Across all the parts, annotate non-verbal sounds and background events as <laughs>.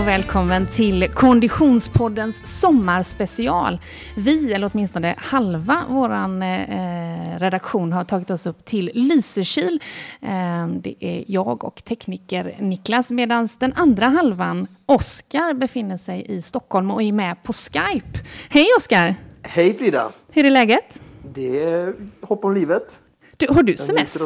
och välkommen till Konditionspoddens sommarspecial. Vi, eller åtminstone halva vår eh, redaktion, har tagit oss upp till Lysekil. Eh, det är jag och tekniker Niklas, medan den andra halvan, Oskar, befinner sig i Stockholm och är med på Skype. Hej Oskar! Hej Frida! Hur är läget? Det är hopp om livet. Du, har du semester?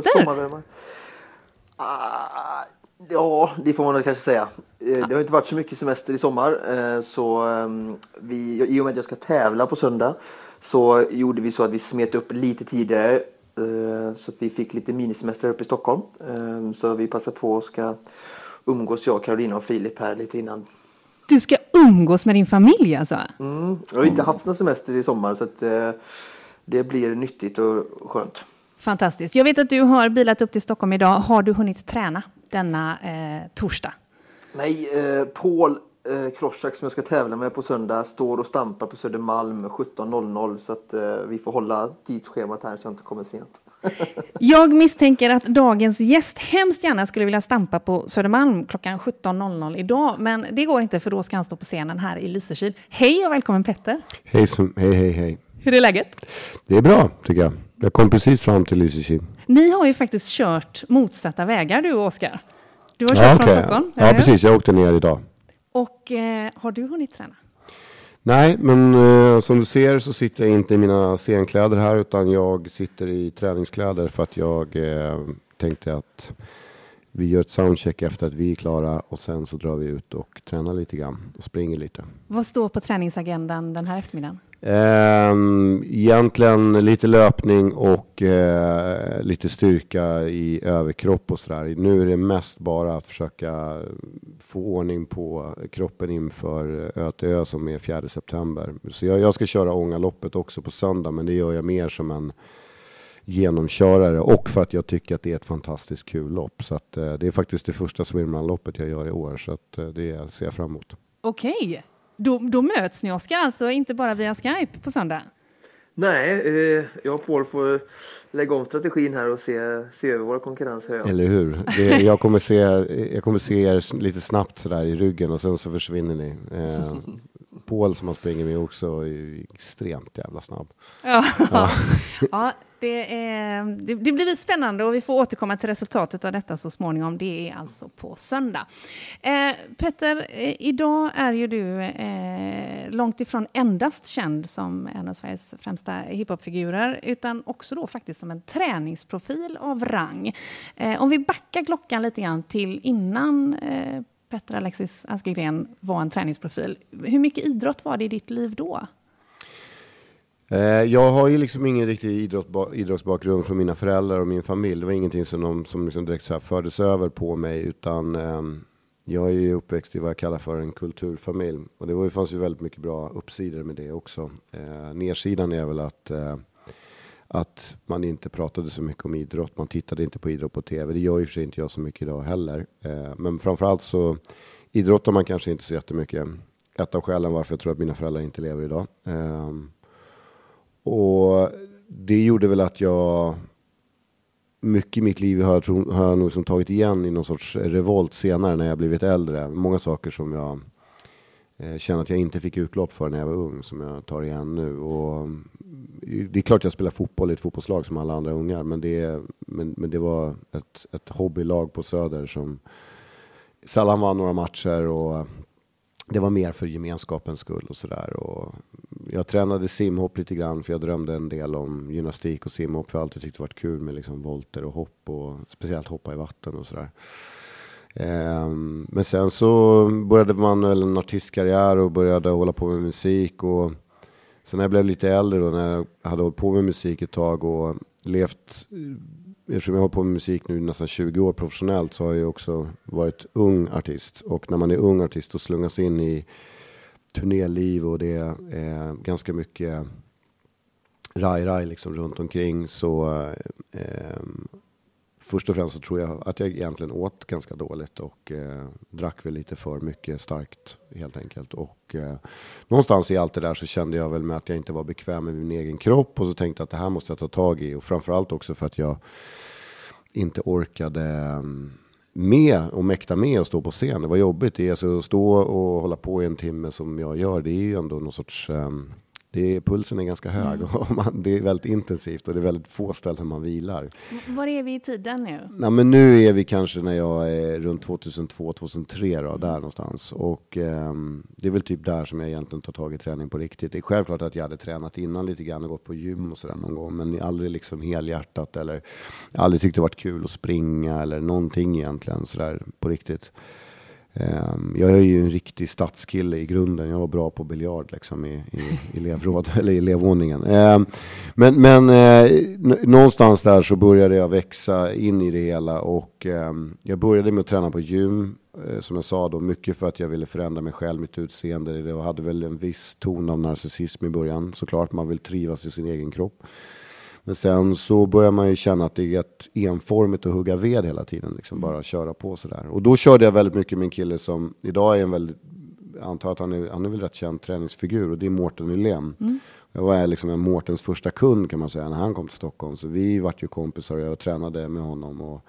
Ah, ja, det får man kanske säga. Eh, det har inte varit så mycket semester i sommar. Eh, så ehm, vi, I och med att jag ska tävla på söndag så gjorde vi så att vi smet upp lite tidigare. Eh, så att vi fick lite minisemester uppe i Stockholm. Ehm, så vi passar på och ska umgås jag, Carolina och Filip här lite innan. Du ska umgås med din familj alltså? Mm, jag har inte haft någon semester i sommar så att det blir nyttigt och skönt. Fantastiskt. Jag vet att du har bilat upp till Stockholm idag. Har du hunnit träna denna eh, torsdag? Nej, eh, Paul eh, Kroschak som jag ska tävla med på söndag står och stampar på Södermalm 17.00 så att eh, vi får hålla tidsschemat här så jag inte kommer sent. <laughs> jag misstänker att dagens gäst hemskt gärna skulle vilja stampa på Södermalm klockan 17.00 idag, men det går inte för då ska han stå på scenen här i Lysekil. Hej och välkommen Petter! Hej, hej, hej, hej! Hur är läget? Det är bra tycker jag. Jag kom precis fram till Lysekil. Ni har ju faktiskt kört motsatta vägar du och Oskar. Du har kört ja, okay. från Stockholm. Ja, precis. Jag åkte ner idag. Och eh, har du hunnit träna? Nej, men eh, som du ser så sitter jag inte i mina scenkläder här utan jag sitter i träningskläder för att jag eh, tänkte att vi gör ett soundcheck efter att vi är klara och sen så drar vi ut och tränar lite grann och springer lite. Vad står på träningsagendan den här eftermiddagen? Eh, egentligen lite löpning och eh, lite styrka i överkropp och sådär. Nu är det mest bara att försöka få ordning på kroppen inför ÖTÖ som är 4 september. Så jag, jag ska köra Ångaloppet också på söndag men det gör jag mer som en genomkörare och för att jag tycker att det är ett fantastiskt kul lopp. Så att, eh, det är faktiskt det första Swimrun-loppet jag gör i år så att, eh, det ser jag fram emot. Okej. Okay. Då, då möts ni, Oskar, alltså inte bara via Skype på söndag? Nej, eh, jag och Paul får lägga om strategin här och se, se över våra konkurrenser. Eller hur? Det, jag, kommer se, jag kommer se er lite snabbt sådär i ryggen och sen så försvinner ni. Eh, Paul som har sprungit med också är extremt jävla snabb. Ja. ja. <laughs> ja det, är, det, det, blir spännande och vi får återkomma till resultatet av detta så småningom. Det är alltså på söndag. Eh, Petter, eh, idag är ju du eh, långt ifrån endast känd som en av Sveriges främsta hiphopfigurer, utan också då faktiskt som en träningsprofil av rang. Eh, om vi backar klockan lite grann till innan eh, Petter Alexis Askegren var en träningsprofil. Hur mycket idrott var det i ditt liv då? Eh, jag har ju liksom ingen riktig idrott, idrottsbakgrund från mina föräldrar och min familj. Det var ingenting som, de, som liksom direkt så fördes över på mig, utan ehm, jag är ju uppväxt i vad jag kallar för en kulturfamilj. Och det var, fanns ju väldigt mycket bra uppsidor med det också. Eh, Nersidan är väl att, eh, att man inte pratade så mycket om idrott. Man tittade inte på idrott på tv. Det gör ju för sig inte jag så mycket idag heller. Eh, men framförallt så idrottar man kanske inte så jättemycket. Ett av skälen varför jag tror att mina föräldrar inte lever idag. Ehm, och det gjorde väl att jag mycket i mitt liv har jag, har jag nog liksom tagit igen i någon sorts revolt senare när jag blivit äldre. Många saker som jag eh, känner att jag inte fick utlopp för när jag var ung som jag tar igen nu. Och mm, det är klart jag spelar fotboll i ett fotbollslag som alla andra ungar men det, men, men det var ett, ett hobbylag på Söder som sällan vann några matcher och det var mer för gemenskapens skull och sådär jag tränade simhopp lite grann för jag drömde en del om gymnastik och simhopp. För jag alltid tyckt det varit kul med liksom volter och hopp och speciellt hoppa i vatten och sådär. Um, men sen så började man väl en artistkarriär och började hålla på med musik. Och sen när jag blev lite äldre då, när jag hade hållit på med musik ett tag och levt, eftersom jag har hållit på med musik nu nästan 20 år professionellt så har jag också varit ung artist. Och när man är ung artist och slungas in i turnéliv och det är ganska mycket raj-raj liksom runt omkring så eh, först och främst så tror jag att jag egentligen åt ganska dåligt och eh, drack väl lite för mycket starkt helt enkelt. Och eh, någonstans i allt det där så kände jag väl med att jag inte var bekväm med min egen kropp och så tänkte jag att det här måste jag ta tag i och framförallt också för att jag inte orkade ehm, med och mäkta med att stå på scen. Det var jobbigt. Det är alltså att stå och hålla på i en timme som jag gör. Det är ju ändå någon sorts um, det är, pulsen är ganska hög mm. och <laughs> man, det är väldigt intensivt och det är väldigt få ställen man vilar. Var är vi i tiden nu? Ja, men nu är vi kanske när jag är runt 2002-2003 då, där någonstans. Och eh, det är väl typ där som jag egentligen tar tag i träning på riktigt. Det är självklart att jag hade tränat innan lite grann och gått på gym och sådär någon gång, men aldrig liksom helhjärtat eller aldrig tyckt det varit kul att springa eller någonting egentligen sådär på riktigt. Ehm, jag är ju en riktig stadskille i grunden. Jag var bra på biljard liksom i, i, elevråd, <laughs> eller i elevvåningen. Ehm, men, men eh, någonstans där så började jag växa in i det hela och ehm, jag började med att träna på gym. Eh, som jag sa då, mycket för att jag ville förändra mig själv, mitt utseende. Jag hade väl en viss ton av narcissism i början såklart. Man vill trivas i sin egen kropp. Men sen så börjar man ju känna att det är ett enformigt att hugga ved hela tiden. Liksom bara köra på sådär. Och då körde jag väldigt mycket med en kille som idag är en väldigt, jag antar att han är, han är väl rätt känd träningsfigur och det är Mårten Nylén. Mm. Jag var liksom en Mårtens första kund kan man säga när han kom till Stockholm. Så vi vart ju kompisar och jag tränade med honom. Och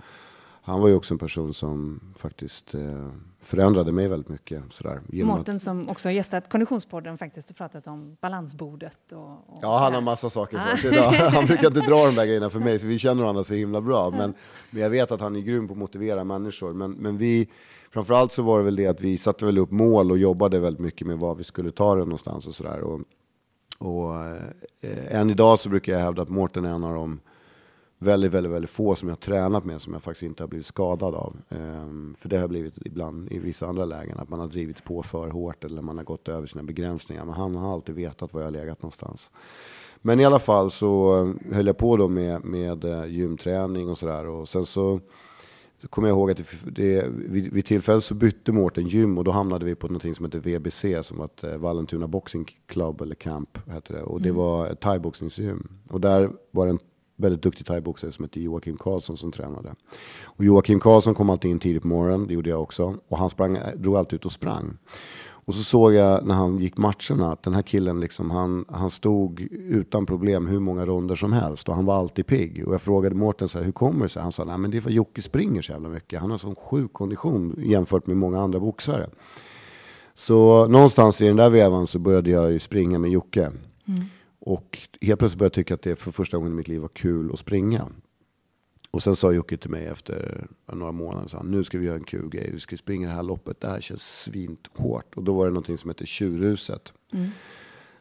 han var ju också en person som faktiskt eh, förändrade mig väldigt mycket. Sådär, Mårten att... som också har gästat Konditionspodden faktiskt och pratat om balansbordet. Och, och ja, han har massa saker för sig idag. <laughs> Han brukar inte dra de där grejerna för mig, för vi känner varandra så himla bra. Men, men jag vet att han är grym på att motivera människor. Men, men vi, framförallt så var det väl det att vi satte väl upp mål och jobbade väldigt mycket med var vi skulle ta det någonstans och sådär. Och, och eh, än idag så brukar jag hävda att Mårten är en av de väldigt, väldigt, väldigt få som jag tränat med som jag faktiskt inte har blivit skadad av. Um, för det har blivit ibland i vissa andra lägen att man har drivits på för hårt eller man har gått över sina begränsningar. Men han har alltid vetat var jag har legat någonstans. Men i alla fall så höll jag på då med, med uh, gymträning och sådär. Och sen så, så kommer jag ihåg att det, det, vid, vid tillfället så bytte Mårten gym och då hamnade vi på något som heter VBC som var uh, Vallentuna Boxing Club eller Camp. Hette det. Och det mm. var ett thaiboxningsgym. Och där var det en väldigt duktig thaiboxare som heter Joakim Karlsson som tränade. Och Joakim Karlsson kom alltid in tidigt på morgonen, det gjorde jag också. Och han sprang, drog alltid ut och sprang. Och så såg jag när han gick matcherna att den här killen liksom, han, han stod utan problem hur många ronder som helst och han var alltid pigg. Och jag frågade Mårten så här, hur kommer det sig? Han sa, nej men det är för att Jocke springer så jävla mycket. Han har sån sjuk kondition jämfört med många andra boxare. Så någonstans i den där vevan så började jag ju springa med Jocke. Mm. Och helt plötsligt började jag tycka att det för första gången i mitt liv var kul att springa. Och sen sa Jocke till mig efter några månader, så han, nu ska vi göra en kul grej, vi ska springa det här loppet, det här känns svint hårt. Och då var det någonting som heter Tjurhuset. Mm.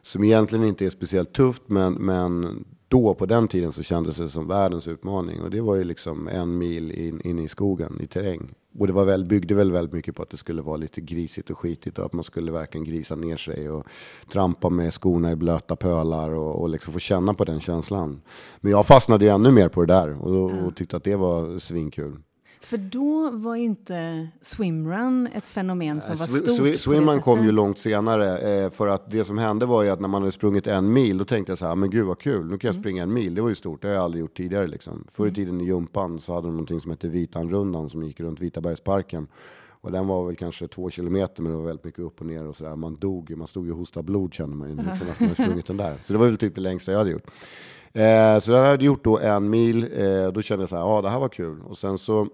Som egentligen inte är speciellt tufft, men, men då på den tiden så kändes det som världens utmaning. Och det var ju liksom en mil in, in i skogen i terräng. Och det var väl, byggde väl väldigt mycket på att det skulle vara lite grisigt och skitigt och att man skulle verkligen grisa ner sig och trampa med skorna i blöta pölar och, och liksom få känna på den känslan. Men jag fastnade ju ännu mer på det där och, och tyckte att det var svinkul. För då var ju inte swimrun ett fenomen som var stort. Sw swimrun kom ju långt senare. Eh, för att det som hände var ju att när man hade sprungit en mil, då tänkte jag så här, men gud vad kul, nu kan jag mm. springa en mil. Det var ju stort, det har jag aldrig gjort tidigare liksom. Förr i mm. tiden i Jumpan så hade de någonting som hette Vitanrundan som gick runt Vitabergsparken. Och den var väl kanske två kilometer men det var väldigt mycket upp och ner och sådär. Man dog ju, man stod ju och hostade blod kände man ju liksom, efter man hade sprungit den där. Så det var väl typ det längsta jag hade gjort. Eh, så jag hade gjort då en mil, eh, då kände jag så här, ja det här var kul. Och sen så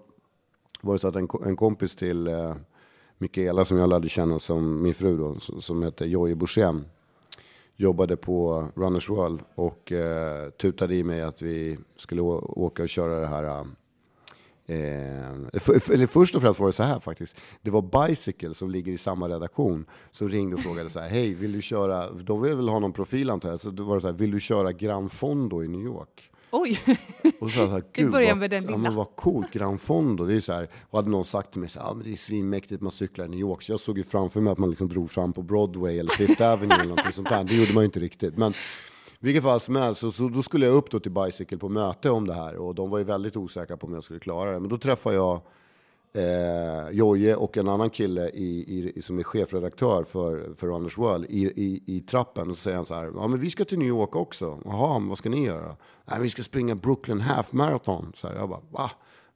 var det så att en, en kompis till eh, Mikaela som jag lärde känna som min fru då, som heter Jojje Borssén, jobbade på Runners World och eh, tutade i mig att vi skulle åka och köra det här Eh, eh för, eller först och främst var det så här faktiskt. Det var Bicycle som ligger i samma redaktion som ringde och frågade så här. Hej, vill du köra? De vill väl ha någon profil antar jag. Så då var det så här. Vill du köra Grand Fondo i New York? Oj! Och så här, Gud, börjar med den lilla. Ja, men vad coolt, Gran Fondo. Det är så här, och hade någon sagt till mig så här, ja, men det är svinmäktigt, man cyklar i New York. Så jag såg ju framför mig att man liksom drog fram på Broadway eller Fifth <laughs> Avenue eller någonting sånt där. Det gjorde man ju inte riktigt. Men vilket fall som helst, så, så då skulle jag upp då till Bicycle på möte om det här. Och de var ju väldigt osäkra på om jag skulle klara det. Men då träffade jag eh, Joje och en annan kille i, i, som är chefredaktör för, för Runners World i, i, i trappen. Och så säger han så här, ja men vi ska till New York också. Jaha, vad ska ni göra? Nej, vi ska springa Brooklyn Half Marathon. Så här, jag bara, va?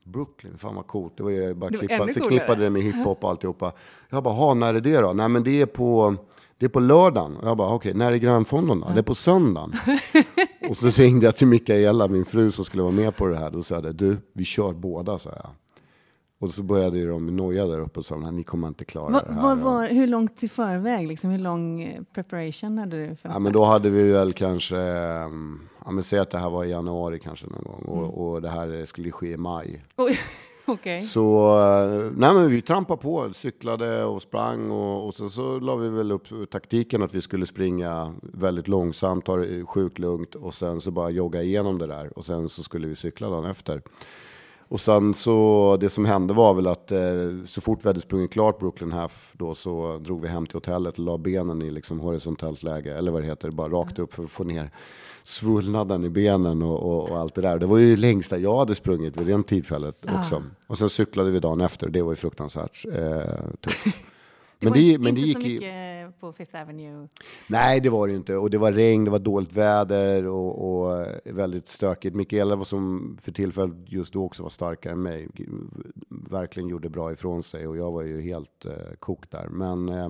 Brooklyn, fan vad coolt. Det var ju bara klippa, förknippade det med hiphop och alltihopa. Jag bara, ha när är det då? Nej men det är på, det är på lördagen. Och jag bara, okej, okay, när är grönfonden då? Det är på söndagen. <laughs> och så ringde jag till Mikaela, min fru som skulle vara med på det här. Då sa jag, du, vi kör båda, sa jag. Och så började ju de noja där uppe och sa, ni kommer inte klara Va, det här. vad var, hur långt i förväg, liksom, hur lång eh, preparation hade du? För Ja, men då hade vi väl kanske, ehm, ja men säg att det här var i januari kanske någon gång och, Mm. och det här skulle ske i maj. Oj, <laughs> okej. Så eh, nej, men vi trampade på, cyklade och sprang och, och sen så la vi väl upp taktiken att vi skulle springa väldigt långsamt, ta det sjukt lugnt och sen så bara jogga igenom det där och sen så skulle vi cykla dagen efter. Och sen så det som hände var väl att eh, så fort vi hade sprungit klart Brooklyn Half då så drog vi hem till hotellet och la benen i liksom horisontellt läge eller vad det heter, bara rakt upp för att få ner svullnaden i benen och, och, och allt det där. Det var ju längsta jag hade sprungit vid det tillfället också. Och sen cyklade vi dagen efter, det var ju fruktansvärt eh, tufft. <laughs> Det var det- men det gick så mycket på Fifth Avenue. Nej, det var det ju inte. Och det var regn, det var dåligt väder och, och väldigt stökigt. Mikaela var som för tillfället just då också var starkare än mig. Verkligen gjorde bra ifrån sig och jag var ju helt eh, kokt där. Men eh,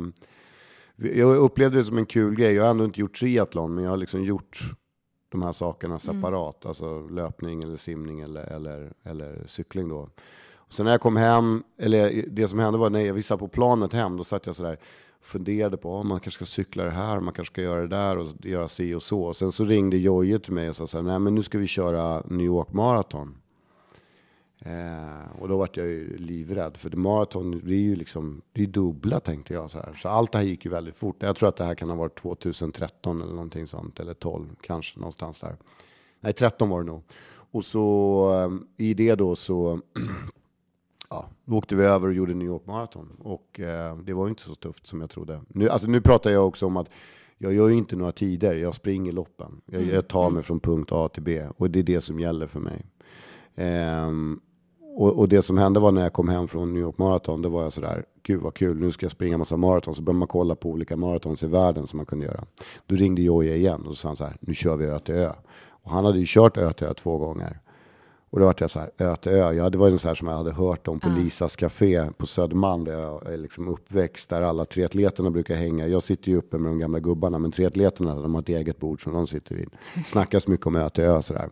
jag upplevde det som en kul grej. Jag har ändå inte gjort triathlon, men jag har liksom gjort de här sakerna separat. Alltså löpning eller simning eller, eller, eller cykling då. Sen när jag kom hem, eller det som hände var när jag visade på planet hem, då satt jag sådär funderade på om man kanske ska cykla det här, man kanske ska göra det där och göra si och så. Och sen så ringde Jojje till mig och sa så här, nej men nu ska vi köra New York Marathon. Eh, och då vart jag ju livrädd, för det maraton, det är ju liksom, det är dubbla tänkte jag så här. Så allt det här gick ju väldigt fort. Jag tror att det här kan ha varit 2013 eller någonting sånt, eller 12 kanske någonstans där. Nej, 13 var det nog. Och så eh, i det då så <clears throat> ja, då åkte vi över och gjorde New York Marathon. Och eh, det var inte så tufft som jag trodde. Nu, alltså, nu pratar jag också om att jag gör ju inte några tider, jag springer loppen. Jag, jag tar mig från punkt A till B och det är det som gäller för mig. Ehm, och, och det som hände var när jag kom hem från New York Marathon, då var jag sådär, gud vad kul, nu ska jag springa massa maraton. Så började man kolla på olika maratons i världen som man kunde göra. Då ringde Jojje igen och sa han så här, nu kör vi Ö till Ö. Och han hade ju kört Ö till Ö två gånger. Och då vart jag så här, Ö till Ö. Ja, det var ju så här som jag hade hört om på Lisas Café på Södermalm där jag är liksom uppväxt, där alla triatleterna brukar hänga. Jag sitter ju uppe med de gamla gubbarna, men triatleterna de har ett eget bord som de sitter vid. Snackas mycket om Ö till Ö sådär.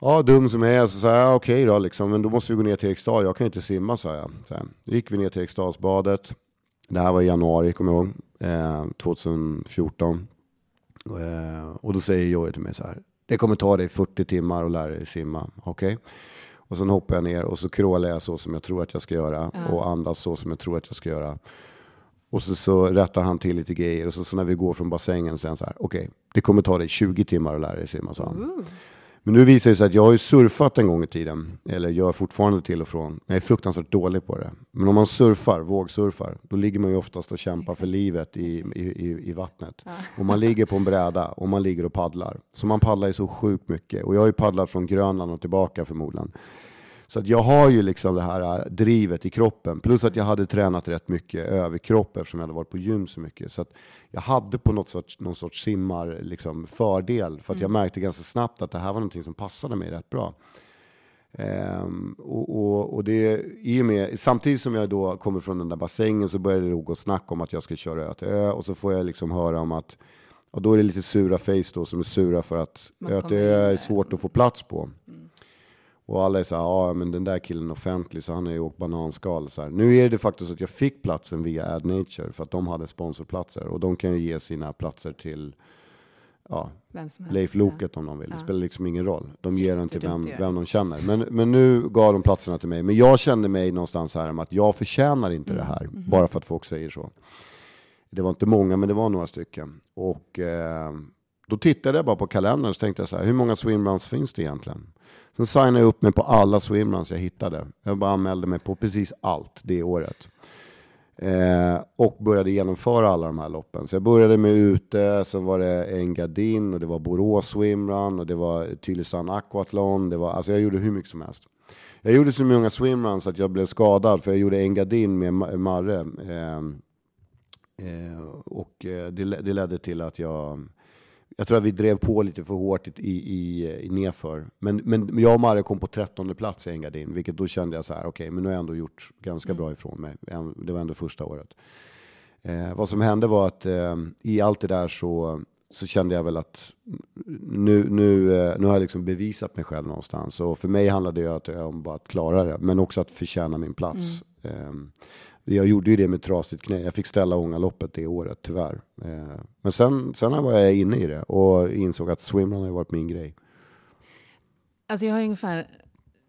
Ja, dum som jag är så sa jag, ja, okej då, liksom, men då måste vi gå ner till Eriksdal. Jag kan inte simma, sa jag. Så här. Då gick vi ner till Eriksdalsbadet. Det här var i januari, kommer jag ihåg, eh, 2014. Eh, och då säger Joey till mig så här, det kommer ta dig 40 timmar att lära dig simma, okej? Och sen hoppar jag ner och så crawlar jag så som jag tror att jag ska göra och andas så som jag tror att jag ska göra. Och så, så rättar han till lite grejer och så, så när vi går från bassängen så säger han så här, okej, det kommer ta dig 20 timmar att lära dig simma, sa han. Men nu visar det sig att jag har ju surfat en gång i tiden, eller gör fortfarande till och från. Jag är fruktansvärt dålig på det. Men om man surfar, vågsurfar, då ligger man ju oftast och kämpar för livet i, i, i, vattnet. Och man ligger på en bräda och man ligger och paddlar. Så man paddlar ju så sjukt mycket. Och jag har ju paddlat från Grönland och tillbaka förmodligen. Så att jag har ju liksom det här äh, drivet i kroppen. Plus att jag hade tränat rätt mycket överkropp eftersom jag hade varit på gym så mycket. Så att jag hade på något sorts, någon sorts simmar liksom fördel. För att jag märkte ganska snabbt att det här var någonting som passade mig rätt bra. Ehm, och, och, och det, i och med, samtidigt som jag då kommer från den där bassängen så började det gå snack om att jag ska köra ö till ö. Och så får jag liksom höra om att och då är det lite sura face då som är sura för att ö till ö är svårt att få plats på. Och alla är så här, ja men den där killen är offentlig så han har ju åkt bananskal. Så här. Nu är det faktiskt så att jag fick platsen via AdNature för att de hade sponsorplatser. Och de kan ju ge sina platser till ja, Vem som helst. Leif Loket om de vill. Det Ja. spelar liksom ingen roll. De ger den till vem, vem de känner. Men, men nu gav de platserna till mig. Men jag kände mig någonstans här om att jag förtjänar inte det här. Mm. Bara för att folk säger så. Det var inte många, men det var några stycken. Och eh, då tittade jag bara på kalendern och tänkte jag så här, hur många swimruns finns det egentligen? Sen signade jag upp mig på alla swimruns jag hittade. Jag bara anmälde mig på precis allt det året. Eh, och började genomföra alla de här loppen. Så jag började med ute, sen var det Engadin och det var Borås swimrun och det var Tylösand aquathlon. Det var, alltså jag gjorde hur mycket som helst. Jag gjorde så många swimruns att jag blev skadad för jag gjorde Engadin med Marre. Eh, eh, och eh, det, det ledde till att jag jag tror att vi drev på lite för hårt i, i, i nedför. Men, men jag och Marre kom på trettonde plats i Engadin, vilket då kände jag så här, okej, men nu har jag ändå gjort ganska bra ifrån mig. Det var ändå första året. Eh, vad som hände var att eh, i allt det där så, så kände jag väl att nu, nu, eh, nu har jag liksom bevisat mig själv någonstans. Och för mig handlade det om bara att klara det, men också att förtjäna min plats. Mm. Jag gjorde ju det med trasigt knä. Jag fick ställa Ångaloppet det året, tyvärr. Uh, men sen, sen var jag inne i det och insåg att swimrun har varit min grej. Alltså jag har ungefär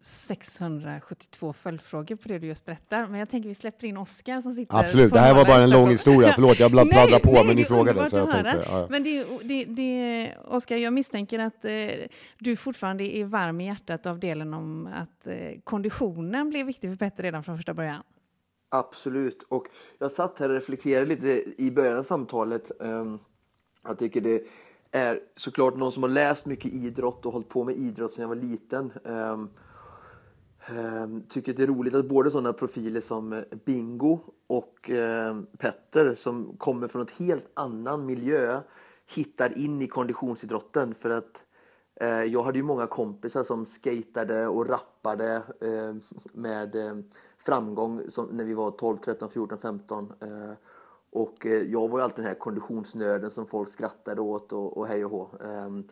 672 följdfrågor på det du just berättar. Men jag tänker vi släpper in Oskar som sitter Absolut, det här var bara en lång historia. Förlåt, jag <laughs> pladdrar på, nej, men ni frågade. Så jag tänkte, ja. Men det, det, det, Oskar, jag misstänker att eh, du fortfarande är varm i hjärtat av delen om att eh, konditionen blev viktig för Petter redan från första början. Absolut, och jag satt här och reflekterade lite i början av samtalet. Ehm, jag tycker det är såklart någon som har läst mycket idrott och hållit på med idrott sedan jag var liten. Ehm, ehm, tycker det är roligt att både sådana profiler som eh, Bingo och Petter som kommer från ett helt annan miljö hittar in i konditionsidrotten för att eh, jag hade ju många kompisar som skatade och rappade med framgång som när vi var 12, 13, 14, 15 och eh, jag var ju alltid den här konditionsnörden som folk skrattade åt och, och hej och hå. Ehm,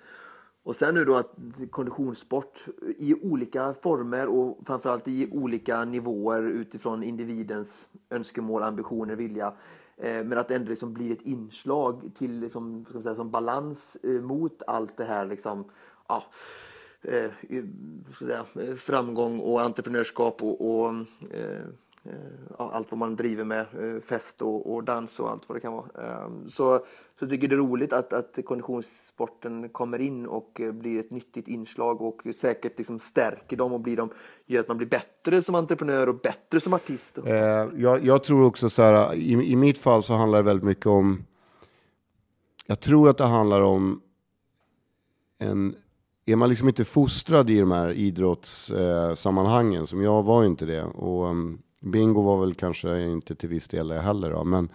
och sen nu då att konditionssport i olika former och framförallt i olika nivåer utifrån individens önskemål, ambitioner, vilja. Eh, men att det ändå liksom blir ett inslag till liksom, ska säga, som balans eh, mot allt det här liksom, ja, Eh, säga, eh, framgång och entreprenörskap och, och Eh, eh allt vad man driver med, fest och, och, dans och allt vad det kan vara. Ehm, så, så jag tycker det är roligt att, att konditionssporten kommer in och blir ett nyttigt inslag och säkert liksom stärker dem och blir dem, gör att man blir bättre som entreprenör och bättre som artist. Eh, jag, jag, tror också så här, i, i mitt fall så handlar det väldigt mycket om, jag tror att det handlar om en är man liksom inte fostrad i de här idrottssammanhangen, eh, som jag var inte det, och um, Bingo var väl kanske inte till viss del det heller då, men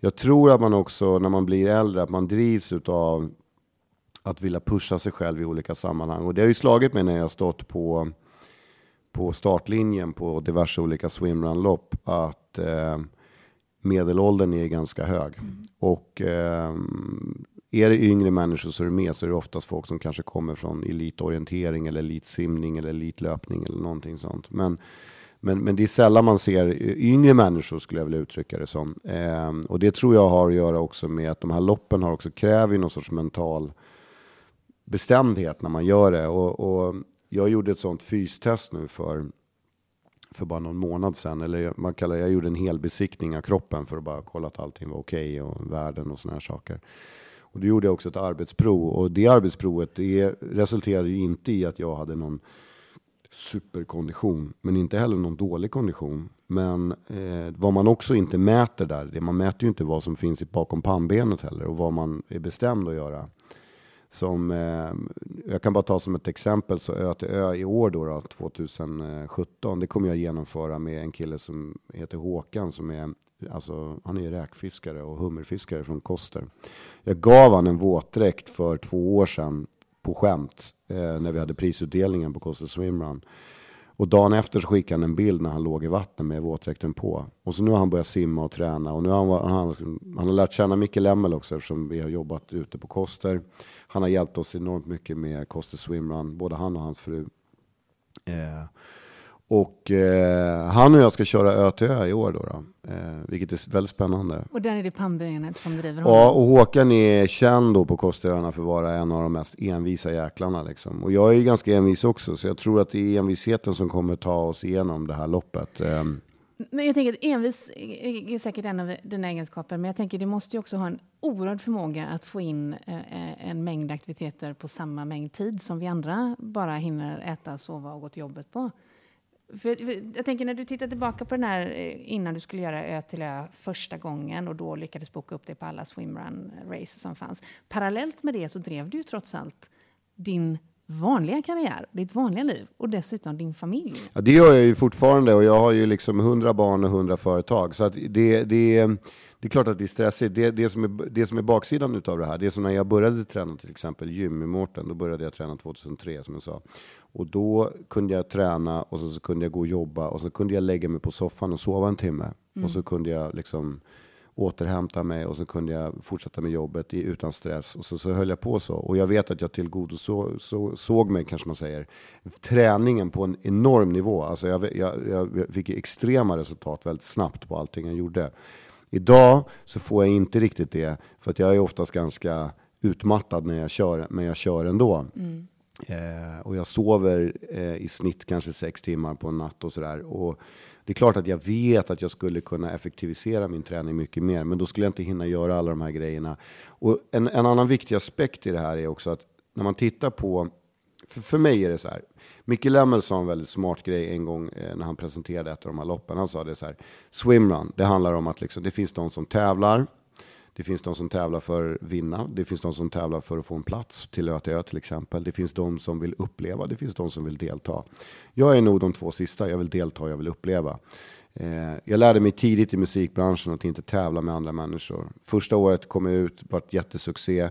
jag tror att man också när man blir äldre, att man drivs av att vilja pusha sig själv i olika sammanhang. Och det har ju slagit mig när jag stått på, på startlinjen på diverse olika swimrun-lopp, att eh, medelåldern är ganska hög. Mm. Och eh, är det yngre människor som är med så är det oftast folk som kanske kommer från elitorientering eller elitsimning eller elitlöpning eller någonting sånt. Men men, men det är sällan man ser yngre människor skulle jag vilja uttrycka det som. Eh, och det tror jag har att göra också med att de här loppen har också kräver någon sorts mental bestämdhet när man gör det. Och, och jag gjorde ett sånt fystest nu för, för bara någon månad sedan. Eller man kallar, jag gjorde en hel besiktning av kroppen för att bara kolla att allting var okej okay och värden och sådana här saker. Och då gjorde jag också ett arbetsprov och det arbetsprovet det resulterade ju inte i att jag hade någon superkondition, men inte heller någon dålig kondition. Men eh, vad man också inte mäter där, det, man mäter ju inte vad som finns bakom pannbenet heller och vad man är bestämd att göra. Som, eh, jag kan bara ta som ett exempel, så Ö till Ö i år då, då 2017, det kommer jag genomföra med en kille som heter Håkan, som är, alltså, han är räkfiskare och hummerfiskare från Koster. Jag gav han en våtdräkt för två år sedan på skämt eh, när vi hade prisutdelningen på Koster Swimrun. Och dagen efter så skickade han en bild när han låg i vattnet med våtdräkten på. Och så nu har han börjat simma och träna. Och nu har han, han, han har lärt känna Micke Lemmel också eftersom vi har jobbat ute på Koster. Han har hjälpt oss enormt mycket med Koster Swimrun, både han och hans fru. Eh, och eh, han och jag ska köra ö till ö i år då, då eh, vilket är väldigt spännande. Och den är det pannbenet som driver honom? Ja, och Håkan är känd då på Kosteröarna för att vara en av de mest envisa jäklarna liksom. Och jag är ganska envis också, så jag tror att det är envisheten som kommer ta oss igenom det här loppet. Eh. Men jag tänker att envis är säkert en av dina egenskaper, men jag tänker att du måste ju också ha en oerhörd förmåga att få in eh, en mängd aktiviteter på samma mängd tid som vi andra bara hinner äta, sova och gå till jobbet på. För, för, jag tänker när du tittar tillbaka på den här eh, innan du skulle göra Ö till Ö första gången och då lyckades boka upp dig på alla swimrun-race som fanns. Parallellt med det så drev du ju trots allt din vanliga karriär, ditt vanliga liv och dessutom din familj. Ja, det gör jag ju fortfarande och jag har ju liksom hundra barn och hundra företag. Så att det, det, det är klart att det är stressigt. Det, det, som, är, det som är baksidan utav det här, det är som när jag började träna till exempel gym i Mårten, då började jag träna 2003 som jag sa. Och då kunde jag träna och så, så kunde jag gå och jobba och så kunde jag lägga mig på soffan och sova en timme. Mm. Och så kunde jag liksom återhämta mig och så kunde jag fortsätta med jobbet i, utan stress. Och så, så höll jag på så. Och jag vet att jag tillgodo så, så, såg mig, kanske man säger, träningen på en enorm nivå. Alltså jag, jag, jag fick extrema resultat väldigt snabbt på allting jag gjorde. Idag så får jag inte riktigt det, för att jag är oftast ganska utmattad när jag kör, men jag kör ändå. Mm. Eh, och jag sover eh, i snitt kanske sex timmar på en natt och sådär det är klart att jag vet att jag skulle kunna effektivisera min träning mycket mer, men då skulle jag inte hinna göra alla de här grejerna. Och en, en annan viktig aspekt i det här är också att när man tittar på, för, för mig är det så här, Micke Lemmel sa en väldigt smart grej en gång eh, när han presenterade ett av de här loppen. Han sa det så här, swimrun, det handlar om att liksom, det finns de som tävlar, det finns de som tävlar för att vinna. Det finns de som tävlar för att få en plats till Ö till Ö till exempel. Det finns de som vill uppleva. Det finns de som vill delta. Jag är nog de två sista. Jag vill delta, jag vill uppleva. Eh, jag lärde mig tidigt i musikbranschen att inte tävla med andra människor. Första året kom jag ut, vart jättesuccé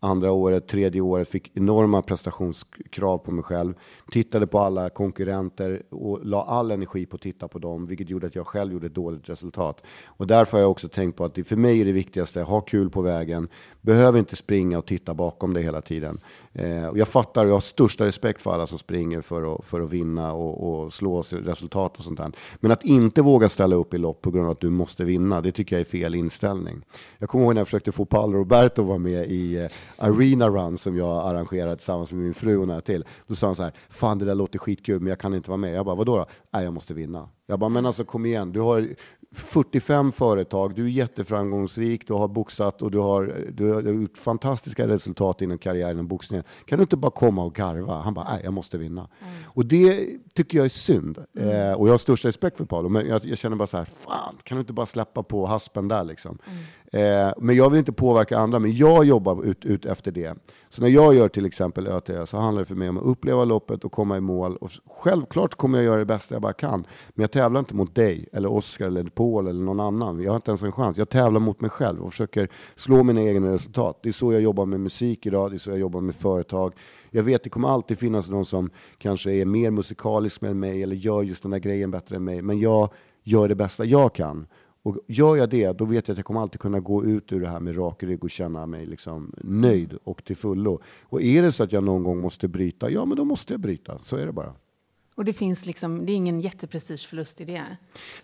andra året, tredje året, fick enorma prestationskrav på mig själv. Tittade på alla konkurrenter och la all energi på att titta på dem, vilket gjorde att jag själv gjorde ett dåligt resultat. Och därför har jag också tänkt på att det för mig är det viktigaste, ha kul på vägen, behöver inte springa och titta bakom dig hela tiden. Eh, och jag fattar och jag har största respekt för alla som springer för att, för att vinna och, och slå resultat och sånt där. Men att inte våga ställa upp i lopp på grund av att du måste vinna, det tycker jag är fel inställning. Jag kommer ihåg när jag försökte få Paolo Roberto att vara med i eh, Arena Run som jag arrangerade tillsammans med min fru och några till. Då sa han så här, fan det där låter skitkul men jag kan inte vara med. Jag bara, vadå då? Nej, jag måste vinna. Jag bara, men alltså kom igen, du har 45 företag, du är jätteframgångsrik, du har boxat och du har, du har gjort fantastiska resultat inom karriären inom boxningen. Kan du inte bara komma och garva? Han bara, nej, jag måste vinna. Mm. Och det tycker jag är synd. Mm. Eh, och jag har största respekt för Paolo, men jag, jag, känner bara så här, fan, kan du inte bara släppa på haspen där liksom? Mm. Eh, men jag vill inte påverka andra, men jag jobbar ut, ut efter det. Så när jag gör till exempel ÖTÖ så handlar det för mig om att uppleva loppet och komma i mål. Och självklart kommer jag göra det bästa jag bara kan. Men jag tävlar inte mot dig, eller Oskar, eller Paul eller någon annan. Jag har inte ens en chans. Jag tävlar mot mig själv och försöker slå mina egna resultat. Det är så jag jobbar med musik idag, det är så jag jobbar med företag. Jag vet det kommer alltid finnas någon som kanske är mer musikalisk än mig eller gör just den där grejen bättre än mig. Men jag gör det bästa jag kan. Och gör jag det, då vet jag att jag kommer alltid kunna gå ut ur det här med rak rygg och känna mig liksom nöjd och till fullo. Och är det så att jag någon gång måste bryta, ja men då måste jag bryta. Så är det bara. Och det finns liksom, det är ingen jätteprestigeförlust i det?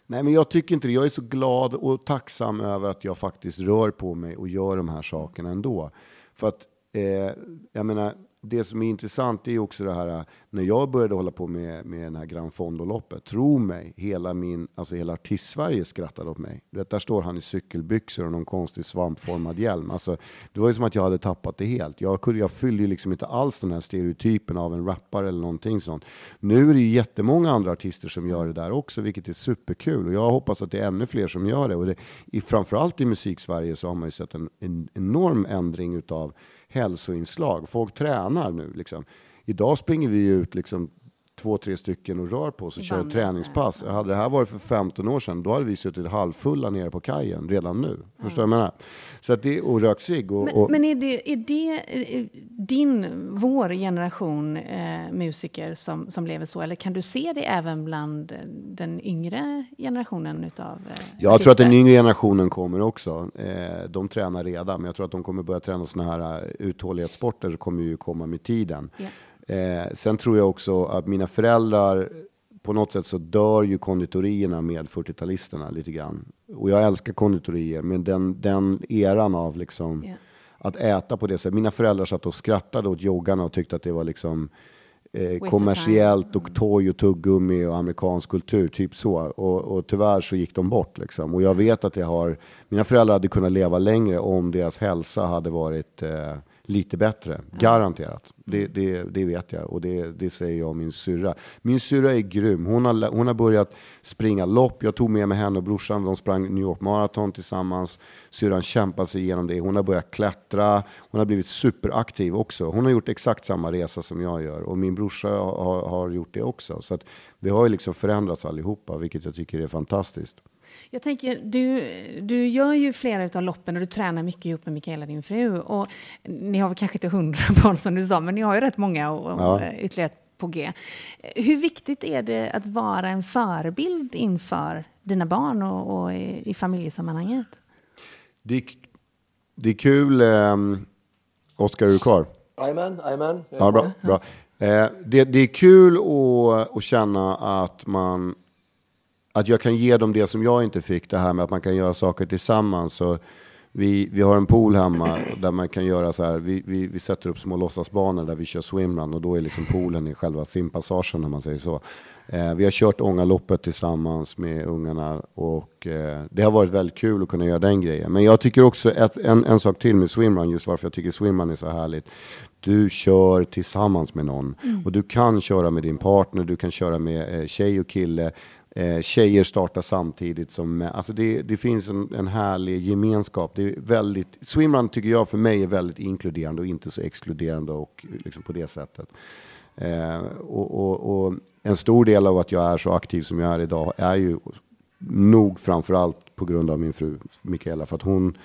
Nej, men jag tycker inte det. Jag är så glad och tacksam över att jag faktiskt rör på mig och gör de här sakerna ändå. För att, eh, jag menar, det som är intressant är också det här när jag började hålla på med, med den här Gran Fondo-loppet. Tro mig, hela min, alltså hela artist-Sverige skrattade åt mig. Vet, där står han i cykelbyxor och någon konstig svampformad hjälm. Alltså, det var ju som att jag hade tappat det helt. Jag, kunde, jag fyllde ju liksom inte alls den här stereotypen av en rappare eller någonting sånt. Nu är det ju jättemånga andra artister som gör det där också, vilket är superkul. Och jag hoppas att det är ännu fler som gör det. Och det, i, framförallt i musik-Sverige så har man ju sett en, en enorm ändring utav hälsoinslag. Folk tränar nu. Liksom. Idag springer vi ut liksom, två, tre stycken och rör på oss och kör ett träningspass. Ja. Hade det här varit för 15 år sedan, då hade vi suttit halvfulla nere på kajen redan nu. Ja. Förstår du vad jag menar? Så att det, och rökt cigg. Och, men, men, är, det, är det eh, din, vår generation eh, musiker som, som lever så? Eller kan du se det även bland den yngre generationen utav eh, Jag artister? tror att den yngre generationen kommer också. Eh, de tränar redan, men jag tror att de kommer börja träna sådana här uh, uthållighetssporter, kommer ju komma med tiden. Yeah. Eh, sen tror jag också att mina föräldrar, på något sätt så dör ju konditorierna med 40-talisterna lite grann. Och jag älskar konditorier, men den, den eran av liksom yeah. att äta på det sättet. Mina föräldrar satt och skrattade åt joggarna och tyckte att det var liksom eh, kommersiellt och toj och tuggummi och amerikansk kultur, typ så. Och, och tyvärr så gick de bort liksom. Och jag vet att jag har, mina föräldrar hade kunnat leva längre om deras hälsa hade varit eh, lite bättre. Garanterat. Det, det, det, vet jag och det, det säger jag om min syrra. Min syrra är grym. Hon har, hon har börjat springa lopp. Jag tog med mig henne och brorsan. De sprang New York Marathon tillsammans. Syrran kämpade sig igenom det. Hon har börjat klättra. Hon har blivit superaktiv också. Hon har gjort exakt samma resa som jag gör och min brorsa har, har gjort det också. Så att vi har ju liksom förändrats allihopa, vilket jag tycker är fantastiskt. Jag tänker, du, du gör ju flera av loppen och du tränar mycket ihop med Mikaela, din fru. Och ni har väl kanske inte hundra <laughs> barn som du sa, men ni har ju rätt många och, ja. ytterligare på G. Hur viktigt är det att vara en förebild inför dina barn och, och i, i familjesammanhanget? Det, är, det är kul. Um, Oskar, är du kvar? Jajamän, jajamän. Ja, bra. bra. Eh, det, det är kul att, att känna att man att jag kan ge dem det som jag inte fick, det här med att man kan göra saker tillsammans. Så vi, vi har en pool hemma där man kan göra så här, vi, vi, vi sätter upp små låtsasbanor där vi kör swimrun och då är liksom poolen i själva simpassagen om man säger så. Eh, vi har kört Ångaloppet tillsammans med ungarna och eh, det har varit väldigt kul att kunna göra den grejen. Men jag tycker också ett, en, en sak till med swimrun, just varför jag tycker swimrun är så härligt. Du kör tillsammans med någon mm. och du kan köra med din partner, du kan köra med eh, tjej och kille. Eh, tjejer startar samtidigt som alltså det, det finns en, en härlig gemenskap. Det är väldigt, swimrun tycker jag för mig är väldigt inkluderande och inte så exkluderande och liksom på det sättet. Eh, och, och, och, en stor del av att jag är så aktiv som jag är idag är ju nog framförallt på grund av min fru Mikaela, för att hon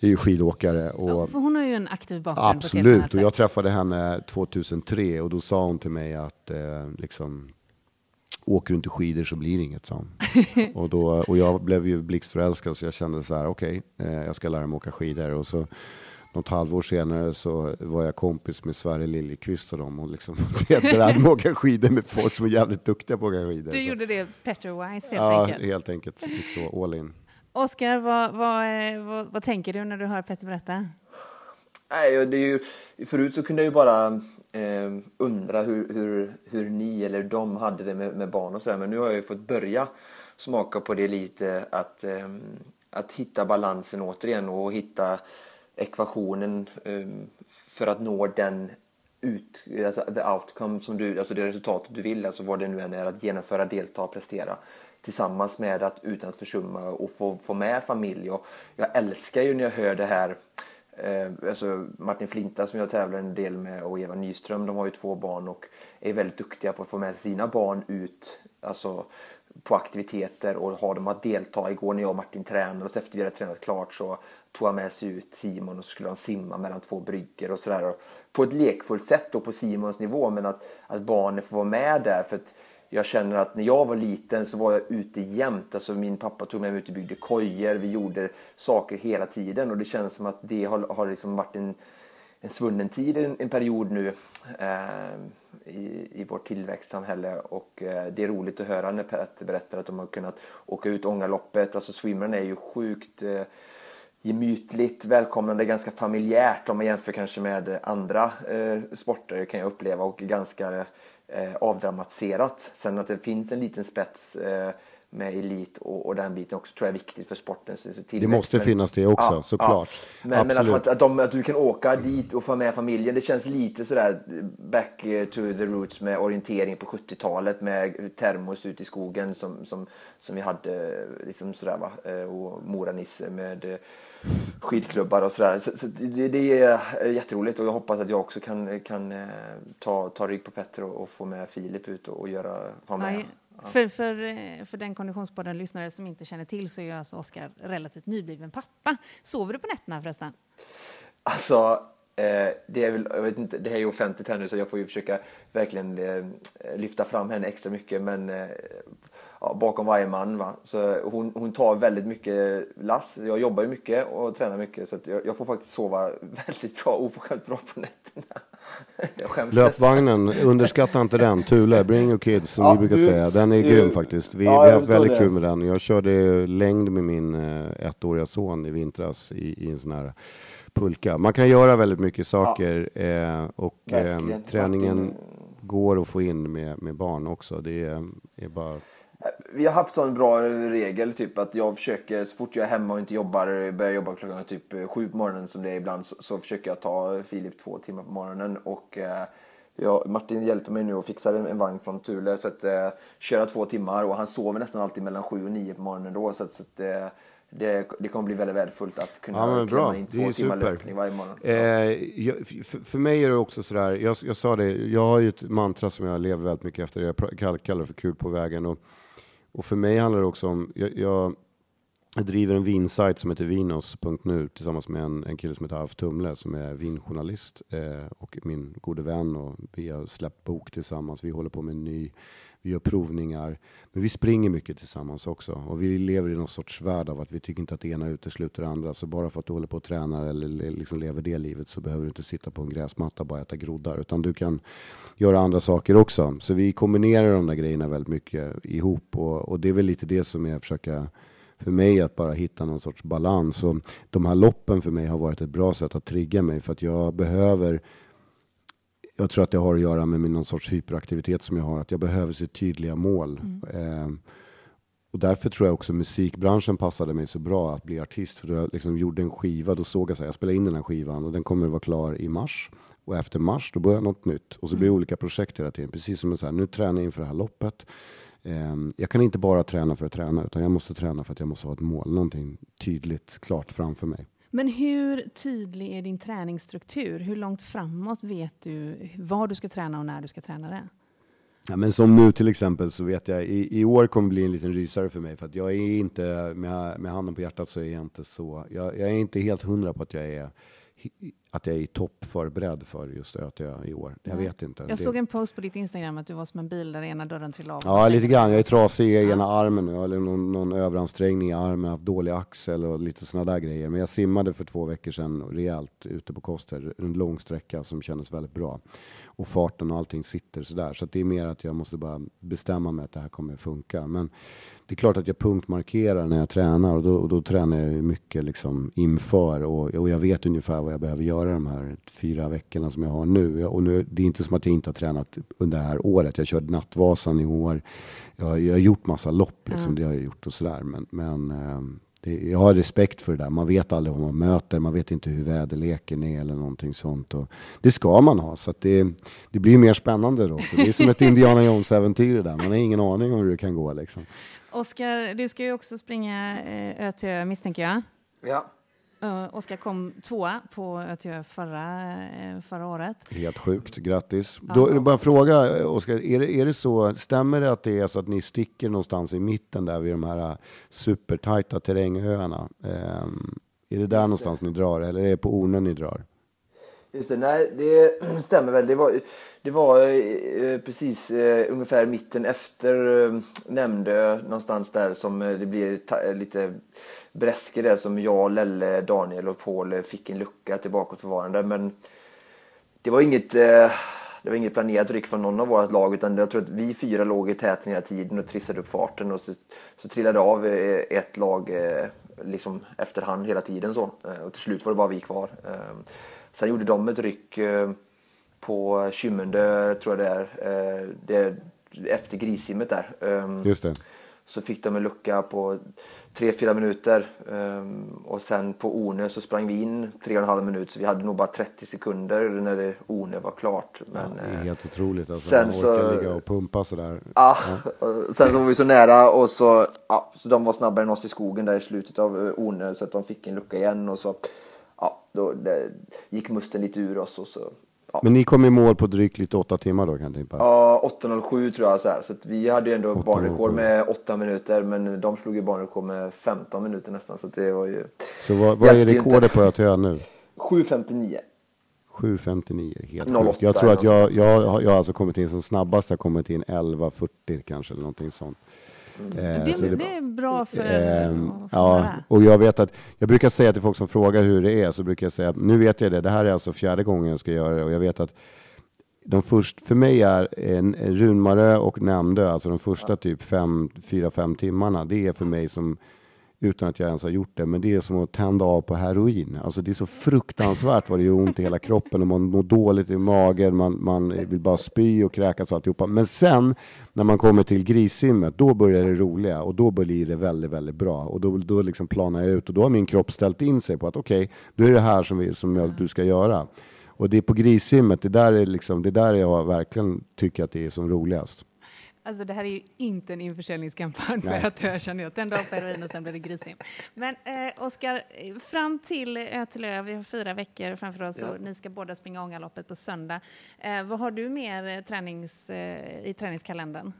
är ju skidåkare. Och ja, hon har ju en aktiv bakgrund. Absolut, och jag träffade henne 2003 och då sa hon till mig att eh, liksom, åker du inte skidor så blir det inget, sa <laughs> och, då, och jag blev ju blixtförälskad så jag kände så här, okej, okay, eh, jag ska lära mig åka skidor. Och så något halvår senare så var jag kompis med Sverre Liljekvist och dem och liksom <laughs> lärde mig åka skidor med folk som är jävligt duktiga på att åka skidor. Du så. gjorde det Petter Wise helt ja, enkelt? Ja, helt enkelt. Så, all in. Oskar, vad, vad, vad, vad, tänker du när du hör Petter berätta? Nej, det är ju, förut så kunde jag ju bara eh, undra hur, hur, hur ni eller de hade det med, med barn och sådär. Men nu har jag ju fått börja smaka på det lite. Att, eh, att hitta balansen återigen och hitta ekvationen eh, för att nå den ut, alltså the outcome som du, alltså det resultatet du vill, alltså vad det nu än är, att genomföra, delta, prestera tillsammans med att utan att försumma och få, få med familj. Och jag älskar ju när jag hör det här Eh, alltså Martin Flinta som jag tävlar en del med och Eva Nyström, de har ju två barn och är väldigt duktiga på att få med sina barn ut alltså, på aktiviteter och ha dem att delta. Igår när jag och Martin tränade och så efter vi hade tränat klart så tog han med sig ut Simon och så skulle han simma mellan två bryggor. och sådär. På ett lekfullt sätt och på Simons nivå men att, att barnen får vara med där. för att jag känner att när jag var liten så var jag ute jämt. Alltså min pappa tog mig ut och byggde kojor. Vi gjorde saker hela tiden och det känns som att det har, har liksom varit en, en svunnen tid, en, en period nu eh, i, i vårt tillväxtsamhälle. Och eh, det är roligt att höra när Petter berättar att de har kunnat åka ut Ångaloppet. Alltså swimmern är ju sjukt eh, gemytligt, välkomnande, ganska familjärt om man jämför kanske med andra eh, sporter kan jag uppleva och ganska eh, Eh, avdramatiserat. Sen att det finns en liten spets eh, med elit och, och, den biten också tror jag är viktigt för sporten. Det måste men, finnas det också, ja, såklart. Ja. Men, men att, att, de, att, du kan åka dit och få med familjen, det känns lite sådär back to the roots med orientering på 70-talet med termos ute i skogen som, som, som vi hade liksom sådär va. Eh, och Mora-Nisse med skidklubbar och sådär. Så, så det, det, är jätteroligt och jag hoppas att jag också kan, kan eh, ta, ta rygg på Petter och, och få med Filip ut och, och göra, ha med. Ja. För, för, eh, för den konditionspodden lyssnare som inte känner till så är alltså Oskar relativt nybliven pappa. Sover du på nätterna förresten? Alltså, eh, det är väl, jag vet inte, det här är ju offentligt här nu så jag får ju försöka verkligen eh, lyfta fram henne extra mycket men eh, ja, bakom varje man. Va? Så hon, hon tar väldigt mycket lass. Jag jobbar ju mycket och tränar mycket så jag, jag, får faktiskt sova <laughs> väldigt bra, oförskämt bra på nätterna. <laughs> Löpvagnen, underskatta inte den. Thule, bring your kids som ja, vi brukar du, säga. Den är du, grym faktiskt. Vi, ja, vi har haft väldigt det. kul med den. Jag körde längd med min uh, ettåriga son i vintras i, i en sån här pulka. Man kan göra väldigt mycket saker ja. eh, och eh, träningen går att få in med, med barn också. Det är, är bara vi har haft sån bra regel typ att jag försöker så fort jag är hemma och inte jobbar, börjar jobba klockan typ sju på morgonen som det är ibland så, så försöker jag ta Filip två timmar på morgonen och eh, jag, Martin hjälper mig nu och fixar en, en vagn från Thule så att eh, köra två timmar och han sover nästan alltid mellan sju och nio på morgonen då så att, så att eh, det, det kommer bli väldigt värdefullt att kunna ja, klämma in två timmar löpning varje morgon. Eh, jag, för, för, mig är det också sådär, jag, jag sa det, jag har ju ett mantra som jag lever väldigt mycket efter, jag kallar det för kul på vägen. Och, och för mig handlar det också om, jag, jag, Jag driver en vinsajt som heter vinos.nu tillsammans med en, en kille som heter Alf Tumle som är vinjournalist eh, och min gode vän och vi har släppt bok tillsammans. Vi håller på med en ny, vi gör provningar. Men vi springer mycket tillsammans också och vi lever i någon sorts värld av att vi tycker inte att det ena utesluter det andra. Så bara för att du håller på och tränar eller liksom lever det livet så behöver du inte sitta på en gräsmatta och bara äta groddar utan du kan göra andra saker också. Så vi kombinerar de där grejerna väldigt mycket ihop och, och det är väl lite det som jag försöker för mig att bara hitta någon sorts balans. Och de här loppen för mig har varit ett bra sätt att trigga mig för att jag behöver jag tror att det har att göra med någon sorts hyperaktivitet som jag har, att jag behöver se tydliga mål. Mm. Eh, och därför tror jag också musikbranschen passade mig så bra att bli artist. För då jag liksom gjorde en skiva, då såg jag så här, jag spelar in den här skivan och den kommer att vara klar i mars. Och efter mars, då börjar något nytt. Och så blir det mm. olika projekt hela tiden. Precis som så här, nu tränar jag inför det här loppet. Ehm, jag kan inte bara träna för att träna, utan jag måste träna för att jag måste ha ett mål, någonting tydligt, klart framför mig. Men hur tydlig är din träningsstruktur? Hur långt framåt vet du vad du ska träna och när du ska träna det? Ja, men som nu till exempel så vet jag, i, i år kommer bli en liten rysare för mig. För att jag är inte, med, med handen på hjärtat så är jag inte så, jag, jag är inte helt hundra på att jag är att jag är i topp förberedd för just Ötö i år. Jag vet inte. Jag det... såg en post på ditt Instagram att du var som en bil där ena dörren trillade av. Ja, lite grann. Jag är trasig i ena armen nu, eller någon, någon överansträngning i armen, haft dålig axel och lite sådana där grejer. Men jag simmade för två veckor sedan rejält ute på Koster, en lång sträcka som kändes väldigt bra. Och farten och allting sitter sådär. Så det är mer att jag måste bara bestämma mig att det här kommer funka. Men det är klart att jag punktmarkerar när jag tränar och då, och då tränar jag mycket liksom inför och, och, jag vet ungefär vad jag behöver göra de här fyra veckorna som jag har nu. Och nu, det är inte som att jag inte har tränat under det här året. Jag körde Nattvasan i år. Jag, jag har gjort massa lopp, liksom, mm. det har jag gjort och sådär. Men, men ehm, det, jag har respekt för det där. Man vet aldrig vad man möter. Man vet inte hur väderleken är eller någonting sånt. Och det ska man ha. Så det, det blir mer spännande då. Så det är som ett <laughs> Indiana Jones-äventyr där. Man har ingen aning om hur det kan gå liksom. Oskar, du ska ju också springa eh, Ö misstänker jag. Ja. Uh, Oskar kom tvåa på Ötjö förra, uh, förra året. Helt sjukt, grattis. Ja. Då, bara fråga, Oskar, är det, är det så, stämmer det att det är så att ni sticker någonstans i mitten där vid de här supertajta terrängöarna? Um, är det där Just någonstans det. ni drar eller är det på Ornen ni drar? Just det, nej det <clears throat> stämmer väl. Det var, det var eh, precis eh, ungefär mitten efter eh, Nämndö någonstans där som eh, det blir eh, lite bräske där som jag, Lelle, Daniel och Paul eh, fick en lucka till bakåtförvarande. Men det var inget eh, det var inget planerat ryck från någon av vårt lag utan jag tror att vi fyra låg i täten hela tiden och trissade upp farten och så, så trillade av eh, ett lag eh, liksom efterhand hela tiden så. Och till slut var det bara vi kvar. Ehm, Sen gjorde de ett ryck eh, på Kymmende, tror jag det är, eh, det, efter grissimmet där. Ehm, Just det. Så fick de en lucka på 3-4 minuter och sen på Ornö så sprang vi in 3,5 minuter så vi hade nog bara 30 sekunder när det Ornö var klart. Men, ja, det är eh, helt otroligt alltså. Sen man orkar så, ligga och pumpa sådär. Ja, ja. sen så var vi så nära och så, ja, så de var snabbare än oss i skogen där i slutet av Ornö så att de fick en lucka igen och så ja, då gick musten lite ur oss. Och så, ja. Men ni kom i mål på drygt lite åtta timmar då kan jag tänka Ja, 8.07 tror jag. Så, här. så vi hade ju ändå banrekord med åtta minuter, men de slog ju banrekord med 15 minuter nästan. Så det var ju... Så vad, vad är rekordet på Ötö nu? 7.59. 7.59, helt sjukt. Jag tror att jag, jag, jag har alltså kommit in som snabbast, jag har kommit in 11.40 kanske, eller någonting sånt. Eh, det, det, det, är bra för eh, Ja, och jag vet att jag brukar säga till folk som frågar hur det är, så brukar jag säga att nu vet jag det, det här är alltså fjärde gången jag ska göra det och jag vet att de först, för mig är en, Runmarö och Nämndö, alltså de första typ fem, fyra, fem timmarna, det är för mig som utan att jag ens har gjort det. Men det är som att tända av på heroin. Alltså det är så fruktansvärt vad det gör ont i hela kroppen och man mår dåligt i magen, man, man vill bara spy och kräkas och alltihopa. Men sen när man kommer till grissimmet, då börjar det roliga och då blir det väldigt, väldigt bra. Och då, då liksom planar jag ut och då har min kropp ställt in sig på att okej, okay, då är det här som, vi, som jag, du ska göra. Och det är på grissimmet, det där är liksom, det där jag verkligen tycker att det är som roligast. Alltså det här är ju inte en införsäljningskampanj för att jag känner att en dag på heroin och sen blir det grissim. Men eh, Oskar, fram till Ötelö, vi har fyra veckor framför oss ja. och ni ska båda springa Ångaloppet på söndag. Eh, vad har du mer tränings, eh, i träningskalendern?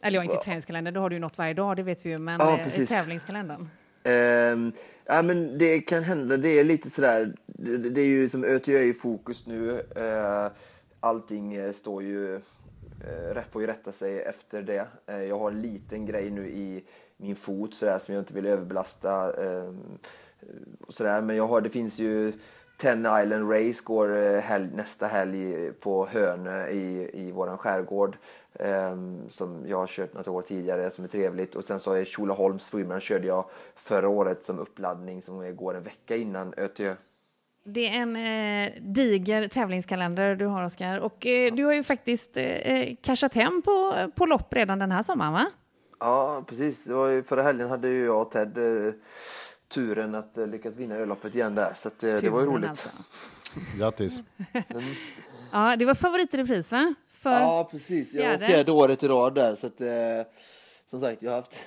Eller ja, inte träningskalender, då har du ju något varje dag, det vet vi ju, men Ja, eh, precis. tävlingskalendern. Ehm, ja, men det kan hända. Det är lite sådär. Det, det är ju som ÖTÖ i fokus nu. Uh, allting eh, står ju, Eh, Rätt får ju rätta sig efter det. Eh, jag har en liten grej nu i min fot sådär som jag inte vill överbelasta. Ehm, och sådär. Men jag har, det finns ju Ten Island Race går eh, helg, nästa helg på Hönö i, i vår skärgård. Um, som jag har kört något år tidigare som är trevligt. Och sen så är Tjolaholms Swimrun körde jag förra året som uppladdning som går en vecka innan ÖTÖ. Det är en eh, diger tävlingskalender du har, Oskar. Och eh, du har ju faktiskt eh, cashat hem på, på lopp redan den här sommaren, va? Ja, precis. Det var ju, förra helgen hade ju jag och Ted eh, turen att eh, lyckas vinna ölloppet igen där. Så att, eh, det var ju roligt. alltså. Grattis. Ja, det var favorit i repris, va? För... Ja, precis. Jag var fjärde. fjärde året i rad där. Så att, eh, som sagt, jag har haft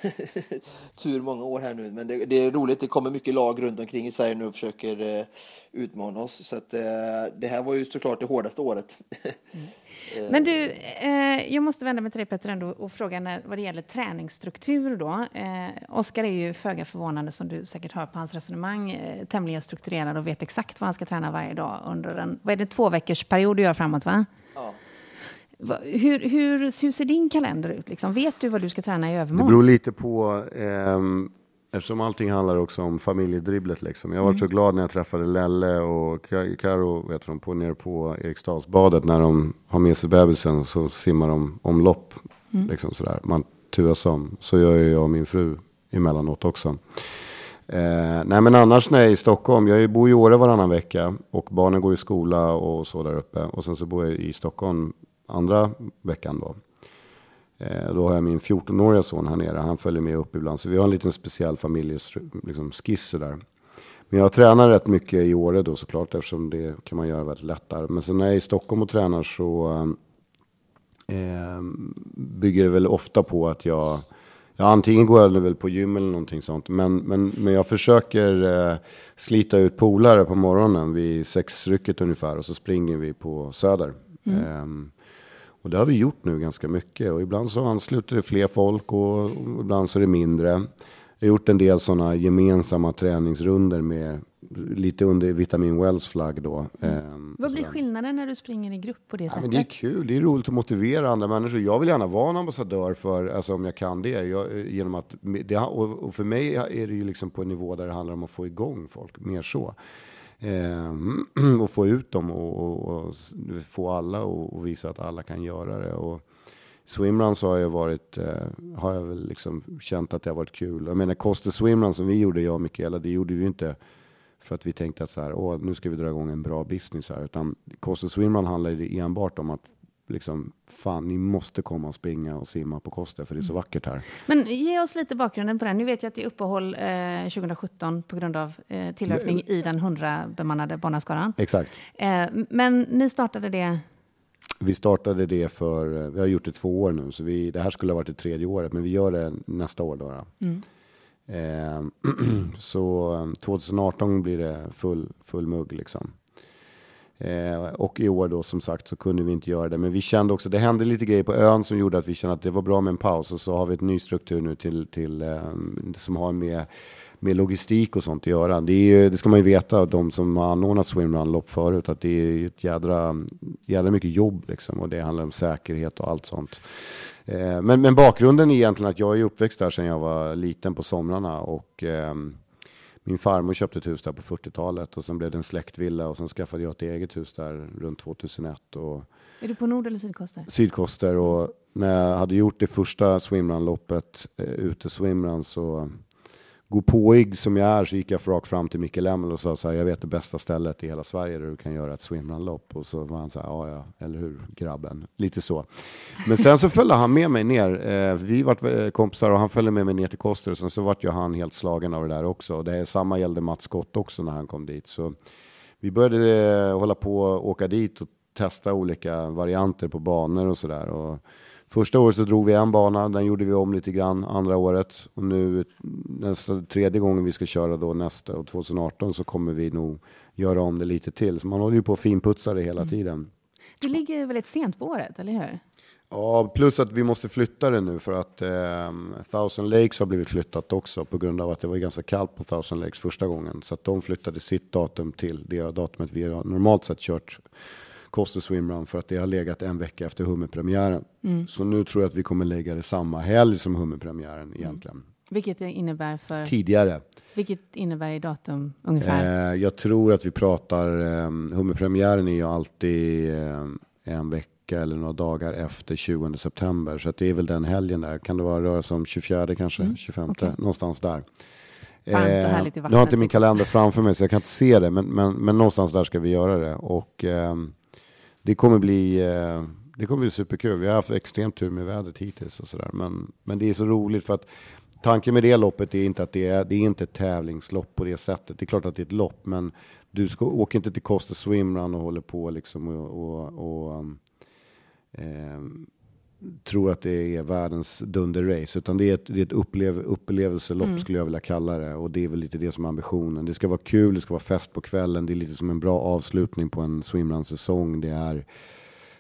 <laughs> tur många år här nu. Men det, det är roligt. Det kommer mycket lag runt omkring i Sverige nu och försöker eh, utmana oss. Så att, eh, det här var ju såklart det hårdaste året. <laughs> Men du, eh, jag måste vända mig till dig Peter ändå och fråga när, vad det gäller träningsstruktur då. Eh, Oskar är ju föga förvånande som du säkert hör på hans resonemang, eh, tämligen strukturerad och vet exakt vad han ska träna varje dag under en, vad är det, två veckors period du gör framåt va? ja. Hur, hur, hur ser din kalender ut liksom? Vet du vad du ska träna i Det övermorgon? beror lite på, ehm, eftersom allting handlar också om familjedribblet. Liksom. Jag var så glad när jag träffade Lelle och Ka- Karo vet du, på, nere på Eriksdalsbadet. När de har med sig bebisen så simmar de omlopp. Liksom sådär. Man turas om. Så gör jag och min fru emellanåt också. Eh, nej men annars när jag är i Stockholm, jag bor i Åre varannan vecka och barnen går i skola och så där uppe. Och sen så bor jag i Stockholm andra veckan då. Eh, då har jag min 14-åriga son här nere, han följer med upp ibland. Så vi har en liten speciell familjeskiss liksom, där. Men jag tränar rätt mycket i Åre då såklart eftersom det kan man göra väldigt lättare. Men sen när jag är i Stockholm och tränar så eh, bygger det väl ofta på att jag Ja, antingen går jag väl på gym eller någonting sånt. Men, men, men jag försöker eh, slita ut polare på morgonen vid sexrycket ungefär. Och så springer vi på Söder. Ehm, och det har vi gjort nu ganska mycket. Och ibland så ansluter det fler folk och, ibland så är det mindre. Jag har gjort en del sådana gemensamma träningsrunder med lite under Vitamin Wells flagg då. Ehm, Vad blir skillnaden när du springer i grupp på det Ja, sättet? det är kul, det är roligt att motivera andra människor. Jag vill gärna vara en ambassadör för, alltså om jag kan det. Jag, genom att, det och, och för mig är det ju liksom på en nivå där det handlar om att få igång folk, mer så. Eh, <clears throat> och få ut dem och, och, och få alla och, visa att alla kan göra det. Och swimrun så har jag varit, eh, har jag väl liksom känt att det har varit kul. Jag menar Koster Swimrun som vi gjorde, jag och Mikaela, det gjorde vi ju inte för att vi tänkte att så här, Åh, nu ska vi dra igång en bra business här. Utan Koster Swimrun handlade enbart om att liksom, fan, ni måste komma och springa och simma på Koster för det är så vackert här. Men ge oss lite bakgrunden på den. Nu vet jag att det är uppehåll eh, 2017 på grund av eh, tillökning i den 100-bemannade barnaskaran. Exakt. Eh, men ni startade det... Vi startade det för, eh, vi har gjort det två år nu, så vi, det här skulle ha varit det tredje året, men vi gör det nästa år då. då. Eh, <clears throat> så eh, 2018 blir det full, full mugg liksom. Eh, och i år då som sagt så kunde vi inte göra det. Men vi kände också, det hände lite grejer på ön som gjorde att vi kände att det var bra med en paus. Och så har vi ett ny struktur nu till, till eh, som har med, med logistik och sånt att göra. Det, är, ju- det ska man ju veta, de som har anordnat swimrun-lopp förut, att det är ju ett jädra, jädra mycket jobb liksom. Och det handlar om säkerhet och allt sånt. Eh, men, men bakgrunden är egentligen att jag är uppväxt där sedan jag var liten på somrarna. Och ehm, min farmor köpte ett hus där på 40-talet och sen blev det en släktvilla och sen skaffade jag ett eget hus där runt 2001 och Är du på nord eller sydkoster? sydkoster och när jag hade gjort det första swimrun-loppet eh, ute swimrun så gå påig som jag är så gick jag rakt fram till Micke Lemmel och sa så här, jag vet det bästa stället i hela Sverige där du kan göra ett swimrun-lopp och så var han så här, ja ja, eller hur grabben, lite så. Men sen så följde han med mig ner, eh, vi vart eh, kompisar och han följde med mig ner till Koster och sen så vart ju han helt slagen av det där också. Och det är, samma gällde Mats Scott också när han kom dit. Så vi började eh, hålla på och åka dit och testa olika varianter på banor och sådär. Första året så drog vi en bana, den gjorde vi om lite grann andra året. Och nu nästa, tredje gången vi ska köra då nästa, och 2018, så kommer vi nog göra om det lite till. Så man håller ju på att finputsa det hela tiden. Det ligger väldigt sent på året, eller hur? Ja, plus att vi måste flytta det nu för att eh, Thousand Lakes har blivit flyttat också på grund av att det var ganska kallt på Thousand Lakes första gången. Så att de flyttade sitt datum till det datumet vi har normalt sett kört Costa Swimrun för att det har legat en vecka efter hummerpremiären. Mm. Så nu tror jag att vi kommer lägga det samma helg som hummerpremiären mm. egentligen. Vilket det innebär för? Tidigare. Vilket innebär i datum ungefär? Eh, jag tror att vi pratar, eh, hummerpremiären är ju alltid eh, en vecka eller några dagar efter 20 september. Så att det är väl den helgen där. Kan det vara röra sig om 24 kanske, mm. 25, okay. någonstans där. Eh. Jag har inte min kalender framför mig så jag kan inte se det, men, men, men någonstans där ska vi göra det. Och eh, det kommer bli eh, det kommer bli superkul. Vi har haft extremt tur med vädret hittills och sådär. Men, men det är så roligt för att tanken med det loppet är inte att det är, det är inte ett tävlingslopp på det sättet. Det är klart att det är ett lopp, men du ska, åker inte till Costa Swimrun och håller på liksom och, och, och um, tror att det är världens dunderrace. Utan det är ett, det är ett upplev, upplevelselopp mm. skulle jag vilja kalla det. Och det är väl lite det som är ambitionen. Det ska vara kul, det ska vara fest på kvällen. Det är lite som en bra avslutning på en swimrun-säsong. Det är,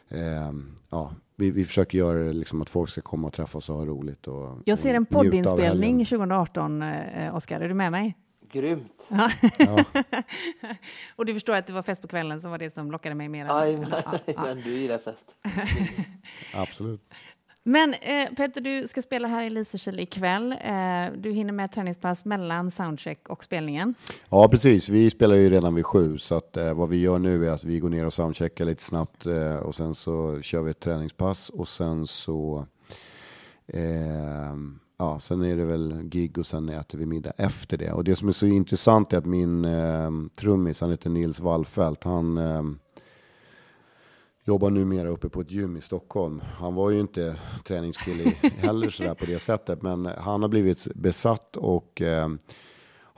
eh, ja, vi, vi försöker göra det liksom att folk ska komma och träffas och ha roligt. Och, jag ser en poddinspelning 2018, eh, Oskar. Är du med mig? Grymt! Ja. <laughs> och du förstår att det var fest på kvällen som var det som lockade mig mer? Aj, ja, ja. men du gillar fest. <laughs> Absolut. Men eh, Petter, du ska spela här i Lysekil ikväll. Eh, du hinner med träningspass mellan soundcheck och spelningen. Ja, precis. Vi spelar ju redan vid sju, så att, eh, vad vi gör nu är att vi går ner och soundcheckar lite snabbt eh, och sen så kör vi ett träningspass och sen så eh, ja, sen är det väl gig och sen äter vi middag efter det. Och det som är så intressant är att min eh, trummis, han heter Nils Wallfält, han eh, jobbar numera uppe på ett gym i Stockholm. Han var ju inte träningskille <laughs> heller sådär på det sättet, men han har blivit besatt och eh,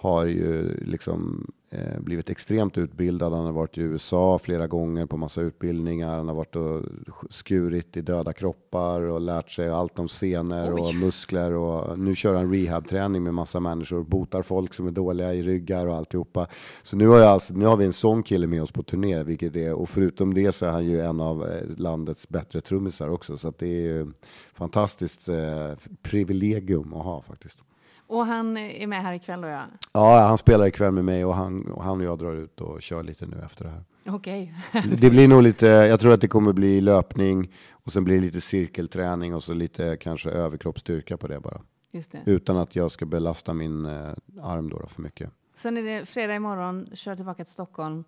har ju liksom eh, blivit extremt utbildad. Han har varit i USA flera gånger på massa utbildningar. Han har varit och skurit i döda kroppar och lärt sig allt om senor och muskler. Och nu kör han rehabträning med massa människor, botar folk som är dåliga i ryggar och alltihopa. Så nu har, jag alltså, nu har vi en sån kille med oss på turné, vilket är, och förutom det så är han ju en av eh, landets bättre trummisar också. Så det är ju fantastiskt eh, privilegium att ha faktiskt. Och han är med här ikväll då ja? Ja, han spelar ikväll med mig och han, och han och jag drar ut och kör lite nu efter det här. Okej. Okay. det blir nog lite, jag tror att det kommer bli löpning och sen blir det lite cirkelträning och så lite kanske överkroppsstyrka på det bara. Just det. Utan att jag ska belasta min eh, arm då, då för mycket. Sen är det fredag imorgon, kör tillbaka till Stockholm.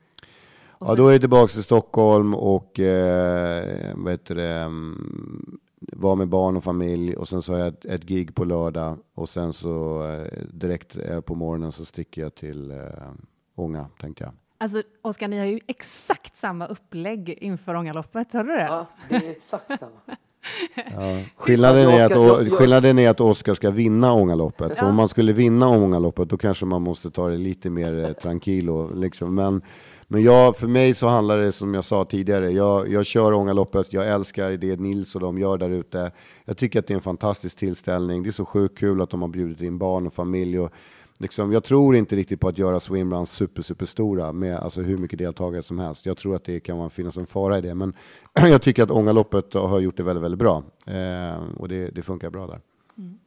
Ja, då är det tillbaka till Stockholm och eh, vad heter det, vara med barn och familj och sen så har jag ett, ett gig på lördag och sen så eh, direkt eh, på morgonen så sticker jag till eh, Ånga tänkte jag. Alltså Oskar, ni har ju exakt samma upplägg inför Ångaloppet, hörde du det? Ja, det är exakt samma. <laughs> Ja. Skillnaden, är att, skillnaden är att Oskar ska vinna Ångaloppet. Så om man skulle vinna Ångaloppet då kanske man måste ta det lite mer eh, tranquilo. Liksom. Men men jag, för mig så handlar det som jag sa tidigare, jag, jag kör Ångaloppet, jag älskar det Nils och de gör där ute. Jag tycker att det är en fantastisk tillställning, det är så sjukt kul att de har bjudit in barn och familj. Och liksom, jag tror inte riktigt på att göra swimruns super, super stora med alltså, hur mycket deltagare som helst. Jag tror att det kan finnas en fara i det, men <clears throat> jag tycker att Ångaloppet har gjort det väldigt, väldigt bra. Eh, och det, det funkar bra där. Mm.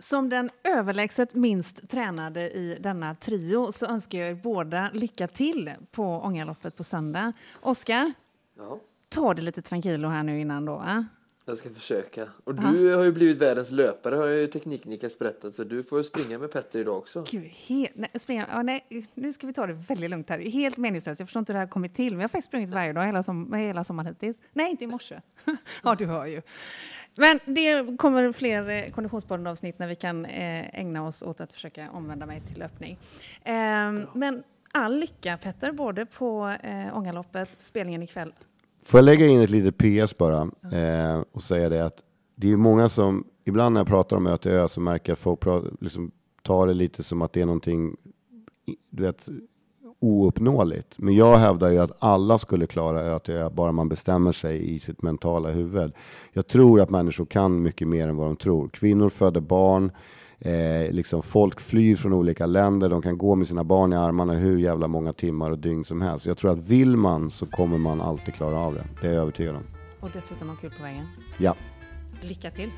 Som den överlägset minst tränade i denna trio så önskar jag er båda lycka till på Ångaloppet på söndag. Oskar, ja. ta det lite tranquilo här nu innan då. Eh? Jag ska försöka. Och ja. du har ju blivit världens löpare har ju Tekniknikas berättat så du får springa med Petter idag också. Gud, helt, nej, springa, ja, nej, nu ska vi ta det väldigt lugnt här. Helt meningslöst. Jag förstår inte hur det här kommit till. Men jag har faktiskt sprungit varje dag hela, som, hela sommaren hittills. Nej, inte i morse. <laughs> ja, du hör ju. Men det kommer fler eh, Konditionspodden-avsnitt när vi kan eh, ägna oss åt att försöka omvända mig till löpning. Eh, men all lycka Petter, både på eh, Ångaloppet, spelningen ikväll. Får jag lägga in ett litet PS bara eh, och säga det att det är många som, ibland när jag pratar om Öte så märker jag att folk pratar, liksom, tar det lite som att det är någonting, du vet, ouppnåeligt. Men jag hävdar ju att alla skulle klara ÖTÖ bara man bestämmer sig i sitt mentala huvud. Jag tror att människor kan mycket mer än vad de tror. Kvinnor föder barn, eh, liksom folk flyr från olika länder, de kan gå med sina barn i armarna hur jävla många timmar och dygn som helst. Jag tror att vill man så kommer man alltid klara av det. Det är jag övertygad om. och dessutom ha kul på vägen. Ja. Lycka till!